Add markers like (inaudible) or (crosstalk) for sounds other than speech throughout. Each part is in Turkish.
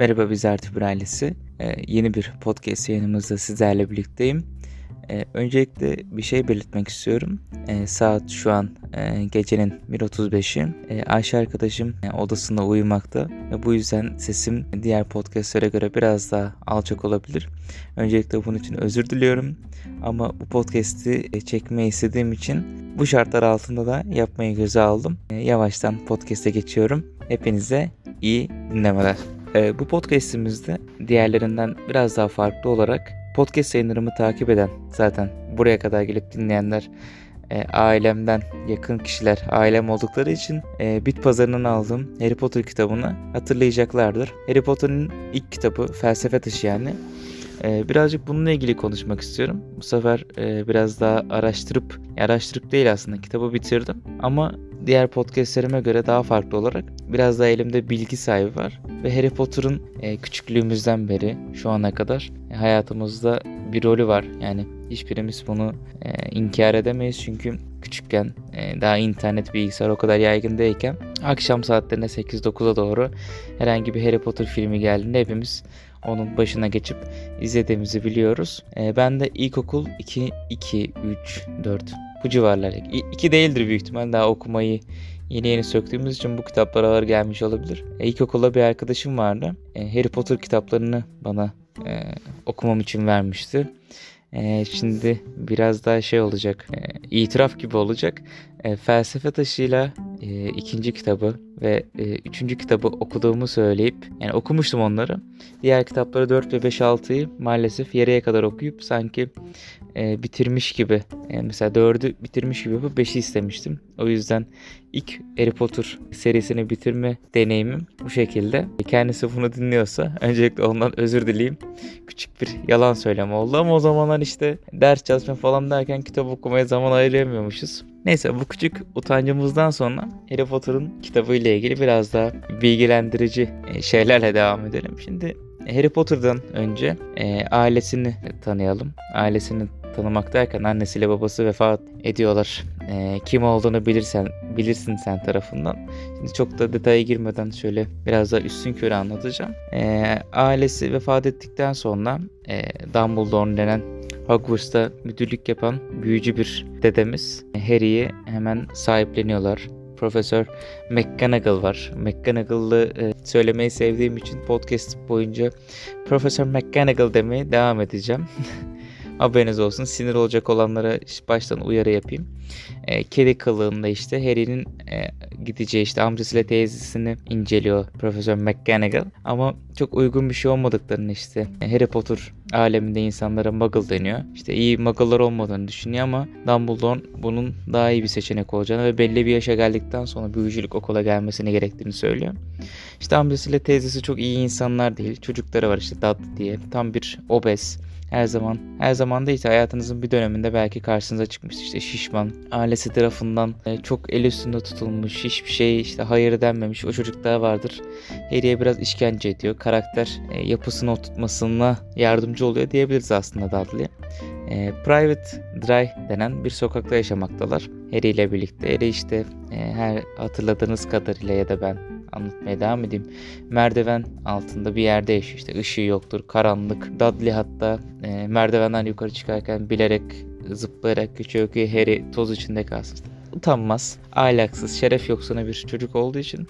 Merhaba biz Ertuğrul ailesi. Ee, yeni bir podcast yayınımızda sizlerle birlikteyim. Ee, öncelikle bir şey belirtmek istiyorum. Ee, saat şu an e, gecenin 1.35'i. Ee, Ayşe arkadaşım e, odasında uyumakta ve bu yüzden sesim diğer podcastlere göre biraz daha alçak olabilir. Öncelikle bunun için özür diliyorum. Ama bu podcast'i e, çekmeyi istediğim için bu şartlar altında da yapmayı göze aldım. E, yavaştan podcast'e geçiyorum. Hepinize iyi dinlemeler. E, bu podcast'imizde diğerlerinden biraz daha farklı olarak podcast yayınlarımı takip eden zaten buraya kadar gelip dinleyenler e, ailemden yakın kişiler ailem oldukları için e, bit pazarından aldığım Harry Potter kitabını hatırlayacaklardır. Harry Potter'ın ilk kitabı Felsefe Taşı yani. E, birazcık bununla ilgili konuşmak istiyorum. Bu sefer e, biraz daha araştırıp, araştırıp değil aslında kitabı bitirdim. Ama diğer podcastlerime göre daha farklı olarak biraz daha elimde bilgi sahibi var. Ve Harry Potter'ın e, küçüklüğümüzden beri şu ana kadar e, hayatımızda bir rolü var. Yani hiçbirimiz bunu e, inkar edemeyiz çünkü küçükken e, daha internet bilgisayar o kadar yaygın değilken akşam saatlerine 8-9'a doğru herhangi bir Harry Potter filmi geldiğinde hepimiz onun başına geçip izlediğimizi biliyoruz. E, ben de ilkokul 2, 2, 3, 4 bu civarlar. 2 değildir büyük ihtimal daha okumayı yeni yeni söktüğümüz için bu kitaplar ağır gelmiş olabilir. E, ilkokulda bir arkadaşım vardı. E, Harry Potter kitaplarını bana e, okumam için vermişti. E, şimdi biraz daha şey olacak, e, itiraf gibi olacak. E, felsefe taşıyla e, ikinci kitabı ve e, üçüncü kitabı okuduğumu söyleyip, yani okumuştum onları. Diğer kitapları 4 ve 5 6'yı maalesef yarıya kadar okuyup sanki e, bitirmiş gibi, yani mesela 4'ü bitirmiş gibi yapıp 5'i istemiştim. O yüzden ilk Harry Potter serisini bitirme deneyimim bu şekilde. Kendisi bunu dinliyorsa öncelikle ondan özür dileyeyim. Küçük bir yalan söyleme oldu ama o zamanlar işte ders çalışma falan derken kitap okumaya zaman ayıramıyormuşuz. Neyse bu küçük utancımızdan sonra Harry Potter'ın kitabı ile ilgili biraz daha bilgilendirici şeylerle devam edelim. Şimdi Harry Potter'dan önce e, ailesini tanıyalım. Ailesini tanımak derken annesiyle babası vefat ediyorlar. E, kim olduğunu bilirsen bilirsin sen tarafından. Şimdi çok da detaya girmeden şöyle biraz daha üstün körü anlatacağım. E, ailesi vefat ettikten sonra e, Dumbledore denen Hogwarts'ta müdürlük yapan büyücü bir dedemiz Harry'i hemen sahipleniyorlar. Profesör McGonagall var. McGonagall'ı e, söylemeyi sevdiğim için podcast boyunca Profesör McGonagall demeye devam edeceğim. (laughs) Haberiniz olsun. Sinir olacak olanlara baştan uyarı yapayım. E, kedi kılığında işte Harry'nin e, gideceği işte amcasıyla teyzesini inceliyor Profesör McGonagall. Ama çok uygun bir şey olmadıklarını işte Harry Potter aleminde insanlara muggle deniyor. İşte iyi muggle'lar olmadığını düşünüyor ama Dumbledore bunun daha iyi bir seçenek olacağını ve belli bir yaşa geldikten sonra büyücülük okula gelmesini gerektiğini söylüyor. İşte amcasıyla teyzesi çok iyi insanlar değil. Çocukları var işte Dudley diye. Tam bir obez her zaman her zaman işte hayatınızın bir döneminde belki karşınıza çıkmış işte şişman ailesi tarafından e, çok el üstünde tutulmuş hiçbir şey işte hayır denmemiş o çocuklar vardır. Harry'e biraz işkence ediyor karakter e, yapısını oturtmasına yardımcı oluyor diyebiliriz aslında Dudley. E, Private Dry denen bir sokakta yaşamaktalar. Harry ile birlikte Harry işte her hatırladığınız kadarıyla ya da ben anlatmaya devam edeyim. Merdiven altında bir yerde yaşıyor işte ışığı yoktur karanlık. Dudley hatta e, merdivenden yukarı çıkarken bilerek zıplayarak ki Harry toz içinde kalsın. Utanmaz, ahlaksız, şeref yoksunu bir çocuk olduğu için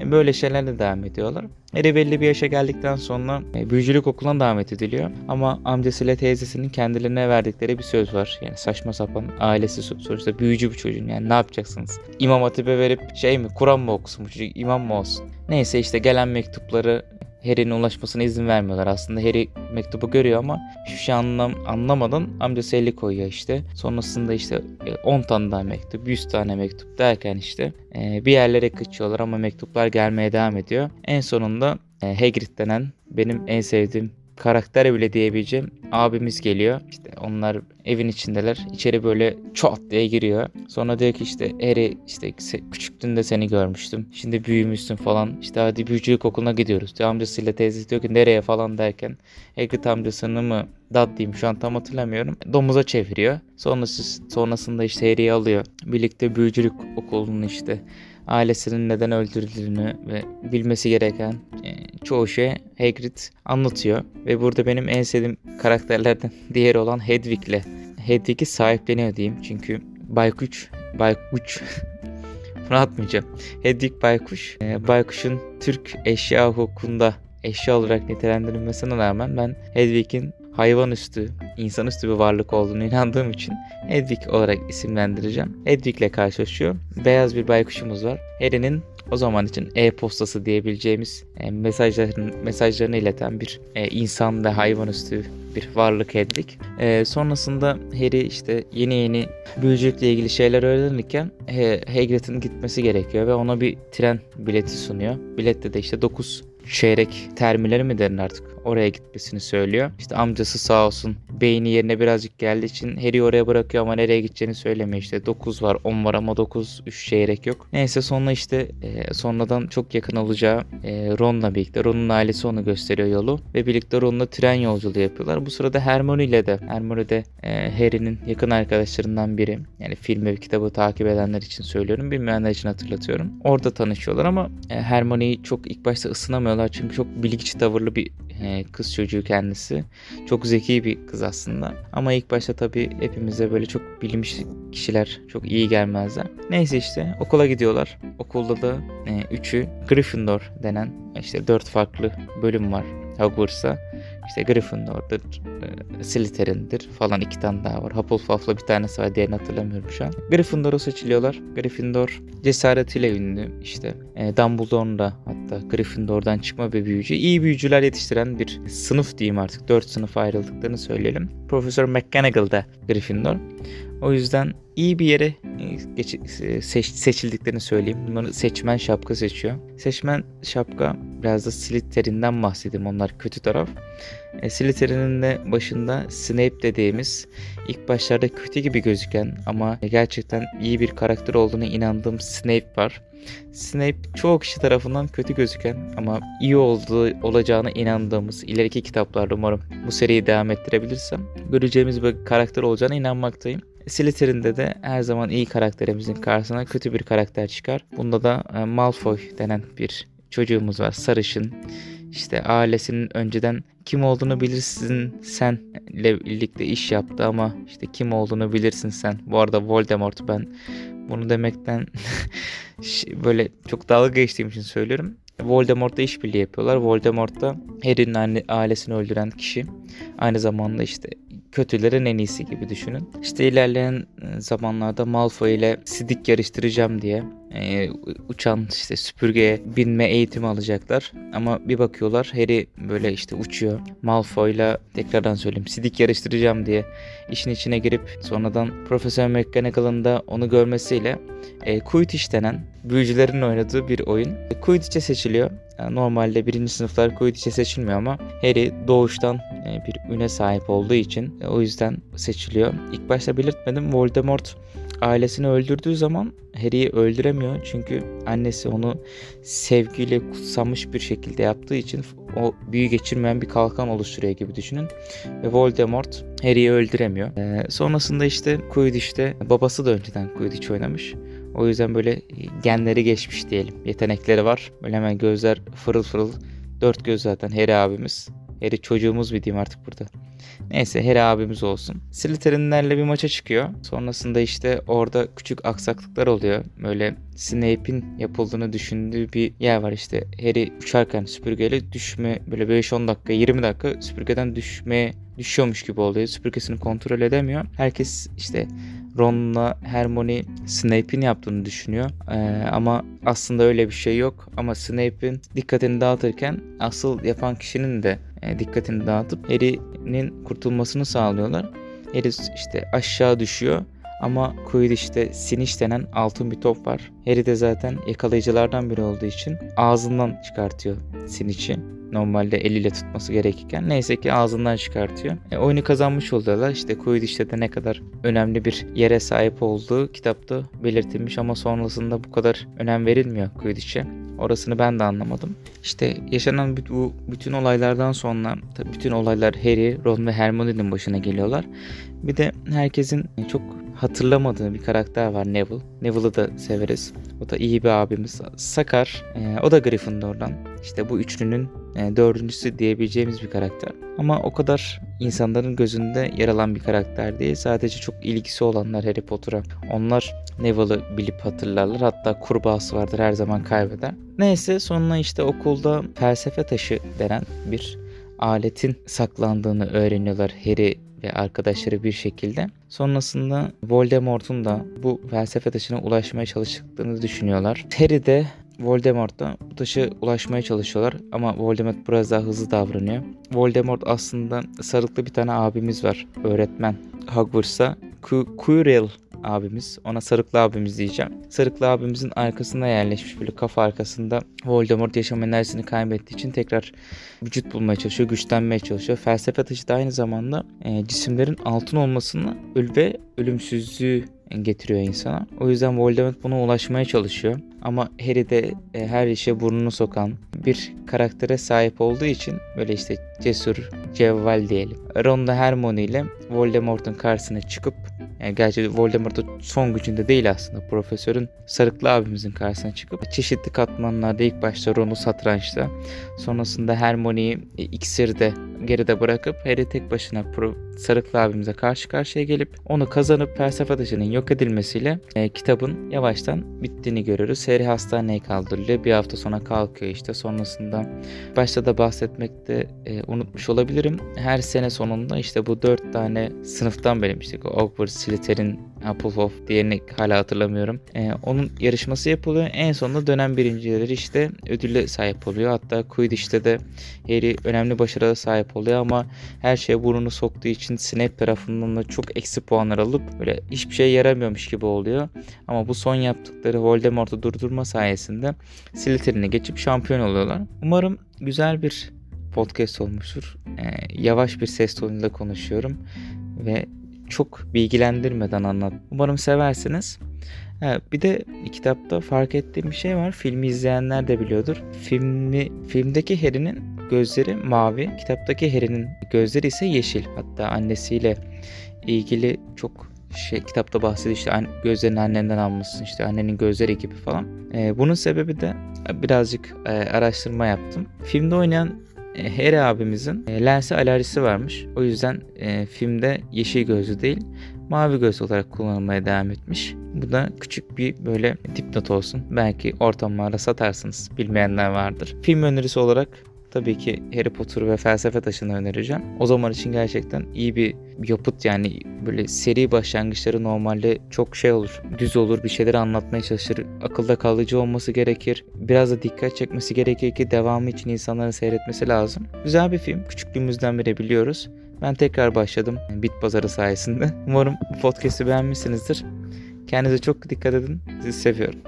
e, böyle şeylerle devam ediyorlar. Harry belli bir yaşa geldikten sonra e, büyücülük okuluna davet ediliyor. Ama amcasıyla teyzesinin kendilerine verdikleri bir söz var. Yani saçma sapan ailesi sonuçta büyücü bir çocuğun yani ne yapacaksınız? İmam hatibe verip şey mi Kur'an mı okusun bu çocuk imam mı olsun? Neyse işte gelen mektupları Harry'nin ulaşmasına izin vermiyorlar. Aslında Harry mektubu görüyor ama hiçbir şey anlam anlamadan amcası eli koyuyor işte. Sonrasında işte 10 e, tane daha mektup, 100 tane mektup derken işte e, bir yerlere kaçıyorlar ama mektuplar gelmeye devam ediyor. En sonunda e, Hagrid denen benim en sevdiğim karakter bile diyebileceğim abimiz geliyor. İşte onlar evin içindeler. İçeri böyle çat diye giriyor. Sonra diyor ki işte Harry işte küçüktüğünde seni görmüştüm. Şimdi büyümüşsün falan. İşte hadi büyücülük okuluna gidiyoruz. Diyor. Amcasıyla teyzesi diyor ki nereye falan derken Hagrid amcasını mı dad diyeyim şu an tam hatırlamıyorum. Domuza çeviriyor. Sonrası, sonrasında işte Harry'i alıyor. Birlikte büyücülük okulunun işte ailesinin neden öldürüldüğünü ve bilmesi gereken e, çoğu şey Hagrid anlatıyor. Ve burada benim en sevdiğim karakterlerden (laughs) diğeri olan Hedwig'le. Hedwig'i sahipleniyor diyeyim. Çünkü Baykuş, Baykuş (laughs) bunu atmayacağım. Hedwig Baykuş. E, Baykuş'un Türk eşya hukukunda eşya olarak nitelendirilmesine rağmen ben Hedwig'in hayvanüstü, insanüstü bir varlık olduğunu inandığım için Hedwig olarak isimlendireceğim. Hedwig ile karşılaşıyor. Beyaz bir baykuşumuz var. Harry'nin o zaman için e-postası diyebileceğimiz e, mesajların, mesajlarını ileten bir e, insan ve hayvanüstü bir varlık Hedwig. E, sonrasında Harry işte yeni yeni büyücülükle ilgili şeyler öğrenirken e, Hagrid'in gitmesi gerekiyor ve ona bir tren bileti sunuyor. Bilette de işte 9 çeyrek termileri mi derin artık oraya gitmesini söylüyor. İşte amcası sağ olsun beyni yerine birazcık geldiği için Harry oraya bırakıyor ama nereye gideceğini söylemiyor. İşte 9 var 10 var ama 9 3 çeyrek yok. Neyse sonra işte e, sonradan çok yakın olacağı e, Ron'la birlikte Ron'un ailesi onu gösteriyor yolu ve birlikte Ron'la tren yolculuğu yapıyorlar. Bu sırada Hermione ile de Hermione de e, Harry'nin yakın arkadaşlarından biri. Yani film ve kitabı takip edenler için söylüyorum. Bilmeyenler için hatırlatıyorum. Orada tanışıyorlar ama e, Hermione'yi çok ilk başta ısınamıyorlar çünkü çok bilgiç tavırlı bir e, kız çocuğu kendisi. Çok zeki bir kız aslında. Ama ilk başta tabii hepimize böyle çok bilinmiş kişiler çok iyi gelmezler. Neyse işte okula gidiyorlar. Okulda da e, üçü Gryffindor denen işte dört farklı bölüm var Hogwarts'ta. İşte Gryffindor'dur, e, Slytherin'dir falan iki tane daha var. Hufflepuff'la bir tanesi var diğerini hatırlamıyorum şu an. Gryffindor'u seçiliyorlar. Gryffindor cesaretiyle ünlü. İşte e, Dumbledore'un da hatta Gryffindor'dan çıkma bir büyücü. İyi büyücüler yetiştiren bir sınıf diyeyim artık. Dört sınıf ayrıldıklarını söyleyelim. Profesör McGonagall da Gryffindor. O yüzden iyi bir yere geç, seç, seçildiklerini söyleyeyim. Bunları seçmen şapka seçiyor. Seçmen şapka biraz da Slytherin'den bahsedeyim. Onlar kötü taraf. E, Slytherin'in de başında Snape dediğimiz ilk başlarda kötü gibi gözüken ama gerçekten iyi bir karakter olduğuna inandığım Snape var. Snape çoğu kişi tarafından kötü gözüken ama iyi olduğu olacağına inandığımız ileriki kitaplarda umarım bu seriyi devam ettirebilirsem göreceğimiz bir karakter olacağına inanmaktayım. Slytherin'de de her zaman iyi karakterimizin karşısına kötü bir karakter çıkar. Bunda da e, Malfoy denen bir çocuğumuz var. Sarışın. İşte ailesinin önceden kim olduğunu bilirsin sen ile birlikte iş yaptı ama işte kim olduğunu bilirsin sen. Bu arada Voldemort ben bunu demekten (laughs) böyle çok dalga geçtiğim için söylüyorum. Voldemort'la işbirliği yapıyorlar. Voldemort da Harry'nin ailesini öldüren kişi. Aynı zamanda işte kötülerin en iyisi gibi düşünün. İşte ilerleyen e, zamanlarda Malfoy ile sidik yarıştıracağım diye e, uçan işte süpürgeye binme eğitimi alacaklar. Ama bir bakıyorlar Harry böyle işte uçuyor. Malfoy'la tekrardan söyleyeyim sidik yarıştıracağım diye işin içine girip sonradan Profesör McGonagall'ın da onu görmesiyle e, Quidditch denen büyücülerin oynadığı bir oyun. E, Quidditch'e seçiliyor. Yani normalde birinci sınıflar Quidditch'e seçilmiyor ama Harry doğuştan e, bir üne sahip olduğu için e, o yüzden seçiliyor. İlk başta belirtmedim Voldemort ailesini öldürdüğü zaman Harry'i öldüremiyor. Çünkü annesi onu sevgiyle kutsanmış bir şekilde yaptığı için o büyü geçirmeyen bir kalkan oluşturuyor gibi düşünün. Ve Voldemort Harry'i öldüremiyor. Ee, sonrasında işte Quidditch'te babası da önceden Quidditch oynamış. O yüzden böyle genleri geçmiş diyelim. Yetenekleri var. Böyle hemen gözler fırıl fırıl. Dört göz zaten Harry abimiz. Harry çocuğumuz bir diyeyim artık burada. Neyse Harry abimiz olsun. Slytherinlerle bir maça çıkıyor. Sonrasında işte orada küçük aksaklıklar oluyor. Böyle Snape'in yapıldığını düşündüğü bir yer var işte. Harry uçarken süpürgeyle düşme böyle 5-10 dakika 20 dakika süpürgeden düşmeye düşüyormuş gibi oluyor. Süpürgesini kontrol edemiyor. Herkes işte Ron'la Hermione Snape'in yaptığını düşünüyor. Ee, ama aslında öyle bir şey yok. Ama Snape'in dikkatini dağıtırken asıl yapan kişinin de e, dikkatini dağıtıp Harry'nin kurtulmasını sağlıyorlar. Harry işte aşağı düşüyor. Ama Quidditch'te Siniş denen altın bir top var. Harry de zaten yakalayıcılardan biri olduğu için ağzından çıkartıyor Siniş'i. Normalde eliyle tutması gerekirken neyse ki ağzından çıkartıyor. E, oyunu kazanmış oluyorlar. İşte Quidditch'te de ne kadar önemli bir yere sahip olduğu kitapta belirtilmiş ama sonrasında bu kadar önem verilmiyor Quidditch'e. Orasını ben de anlamadım. İşte yaşanan bu bütün olaylardan sonra bütün olaylar Harry, Ron ve Hermione'nin başına geliyorlar. Bir de herkesin çok hatırlamadığı bir karakter var Neville. Neville'ı da severiz. O da iyi bir abimiz. Sakar. E, o da Gryffindor'dan. İşte bu üçlünün e, dördüncüsü diyebileceğimiz bir karakter. Ama o kadar insanların gözünde yer alan bir karakter değil. Sadece çok ilgisi olanlar Harry Potter'a. Onlar Neville'ı bilip hatırlarlar. Hatta kurbağası vardır her zaman kaybeder. Neyse sonra işte okulda felsefe taşı denen bir aletin saklandığını öğreniyorlar Harry ve arkadaşları bir şekilde. Sonrasında Voldemort'un da bu felsefe taşına ulaşmaya çalıştıklarını düşünüyorlar. Harry de Voldemort da bu taşı ulaşmaya çalışıyorlar ama Voldemort biraz daha hızlı davranıyor. Voldemort aslında sarıklı bir tane abimiz var. Öğretmen Hogwarts'ta. Quirrell abimiz. Ona Sarıklı abimiz diyeceğim. Sarıklı abimizin arkasında yerleşmiş böyle kafa arkasında Voldemort yaşam enerjisini kaybettiği için tekrar vücut bulmaya çalışıyor, güçlenmeye çalışıyor. Felsefe taşı da aynı zamanda e, cisimlerin altın olmasını öl ve ölümsüzlüğü getiriyor insana. O yüzden Voldemort buna ulaşmaya çalışıyor. Ama Harry de e, her işe burnunu sokan bir karaktere sahip olduğu için böyle işte cesur, cevval diyelim. Ron da Hermione ile Voldemort'un karşısına çıkıp yani gerçi Voldemort'un son gücünde değil aslında. Profesörün Sarıklı abimizin karşısına çıkıp çeşitli katmanlarda ilk başta Ron'u satrançta sonrasında Hermione'yi e, iksirde geride bırakıp Harry tek başına Pro Sarıklı abimize karşı karşıya gelip onu kazanıp felsefe taşının yok edilmesiyle e, kitabın yavaştan bittiğini görüyoruz. Harry hastaneye kaldırılıyor. Bir hafta sonra kalkıyor işte. Sonrasında başta da bahsetmekte e, unutmuş olabilirim. Her sene sonunda işte bu dört tane sınıftan benim işte Hogwarts, Slytherin, Hufflepuff diğerini hala hatırlamıyorum. E, onun yarışması yapılıyor. En sonunda dönem birincileri işte ödülle sahip oluyor. Hatta Quidditch'te de Harry önemli başarıya sahip oluyor ama her şeye burnunu soktuğu için Snape tarafından da çok eksi puanlar alıp böyle hiçbir şey yaramıyormuş gibi oluyor. Ama bu son yaptıkları Voldemort'u durdurma sayesinde Slytherin'e geçip şampiyon oluyorlar. Umarım güzel bir podcast olmuştur. Ee, yavaş bir ses tonuyla konuşuyorum ve çok bilgilendirmeden anlat. Umarım seversiniz. Ha, bir de kitapta fark ettiğim bir şey var. Filmi izleyenler de biliyordur. Filmi, filmdeki Harry'nin gözleri mavi. Kitaptaki Harry'nin gözleri ise yeşil. Hatta annesiyle ilgili çok şey kitapta bahsediyor işte gözlerini annenden almışsın işte annenin gözleri gibi falan. Ee, bunun sebebi de birazcık e, araştırma yaptım. Filmde oynayan e, Harry abimizin e, lensi alerjisi varmış. O yüzden e, filmde yeşil gözlü değil mavi göz olarak kullanılmaya devam etmiş. Bu da küçük bir böyle dipnot olsun. Belki ortamlarda satarsınız. Bilmeyenler vardır. Film önerisi olarak tabii ki Harry Potter ve felsefe taşını önereceğim. O zaman için gerçekten iyi bir yapıt yani böyle seri başlangıçları normalde çok şey olur. Düz olur bir şeyleri anlatmaya çalışır. Akılda kalıcı olması gerekir. Biraz da dikkat çekmesi gerekir ki devamı için insanların seyretmesi lazım. Güzel bir film. Küçüklüğümüzden beri biliyoruz. Ben tekrar başladım Bit Pazarı sayesinde. (laughs) Umarım bu podcast'i beğenmişsinizdir. Kendinize çok dikkat edin. Sizi seviyorum.